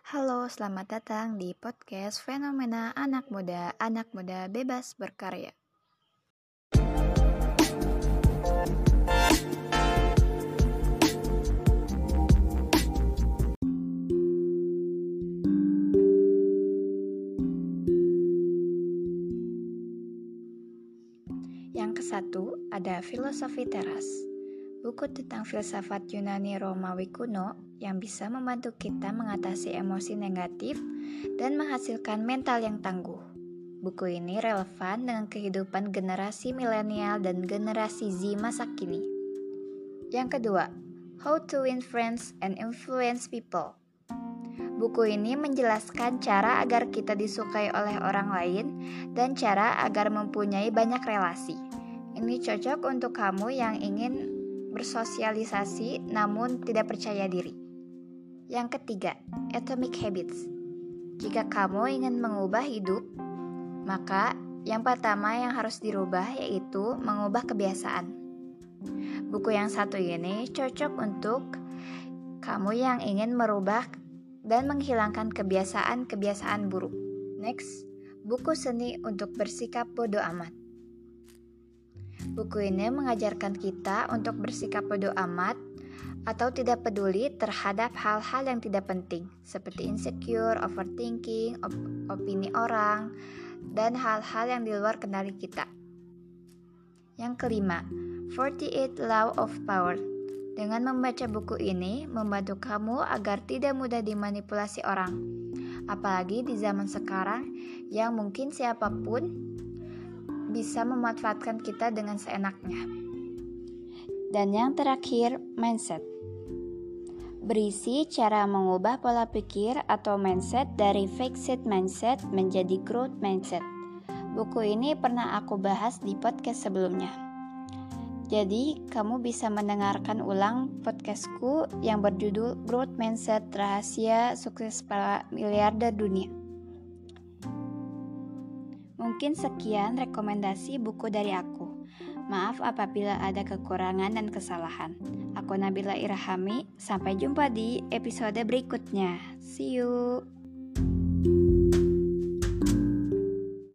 Halo, selamat datang di podcast Fenomena Anak Muda, Anak Muda Bebas Berkarya. Yang kesatu ada filosofi teras. Buku tentang filsafat Yunani Romawi kuno yang bisa membantu kita mengatasi emosi negatif dan menghasilkan mental yang tangguh. Buku ini relevan dengan kehidupan generasi milenial dan generasi Z masa kini. Yang kedua, How to Win Friends and Influence People. Buku ini menjelaskan cara agar kita disukai oleh orang lain dan cara agar mempunyai banyak relasi. Ini cocok untuk kamu yang ingin bersosialisasi namun tidak percaya diri. Yang ketiga, Atomic Habits. Jika kamu ingin mengubah hidup, maka yang pertama yang harus dirubah yaitu mengubah kebiasaan. Buku yang satu ini cocok untuk kamu yang ingin merubah dan menghilangkan kebiasaan-kebiasaan buruk. Next, buku seni untuk bersikap bodoh amat. Buku ini mengajarkan kita untuk bersikap bodoh amat atau tidak peduli terhadap hal-hal yang tidak penting seperti insecure, overthinking, op opini orang, dan hal-hal yang di luar kendali kita. Yang kelima, 48 Law of Power. Dengan membaca buku ini membantu kamu agar tidak mudah dimanipulasi orang. Apalagi di zaman sekarang yang mungkin siapa pun bisa memanfaatkan kita dengan seenaknya. Dan yang terakhir, mindset. Berisi cara mengubah pola pikir atau mindset dari fixed mindset menjadi growth mindset. Buku ini pernah aku bahas di podcast sebelumnya. Jadi, kamu bisa mendengarkan ulang podcastku yang berjudul Growth Mindset Rahasia Sukses Para Miliarder Dunia. Mungkin sekian rekomendasi buku dari aku. Maaf apabila ada kekurangan dan kesalahan. Aku Nabila Irhami, sampai jumpa di episode berikutnya. See you.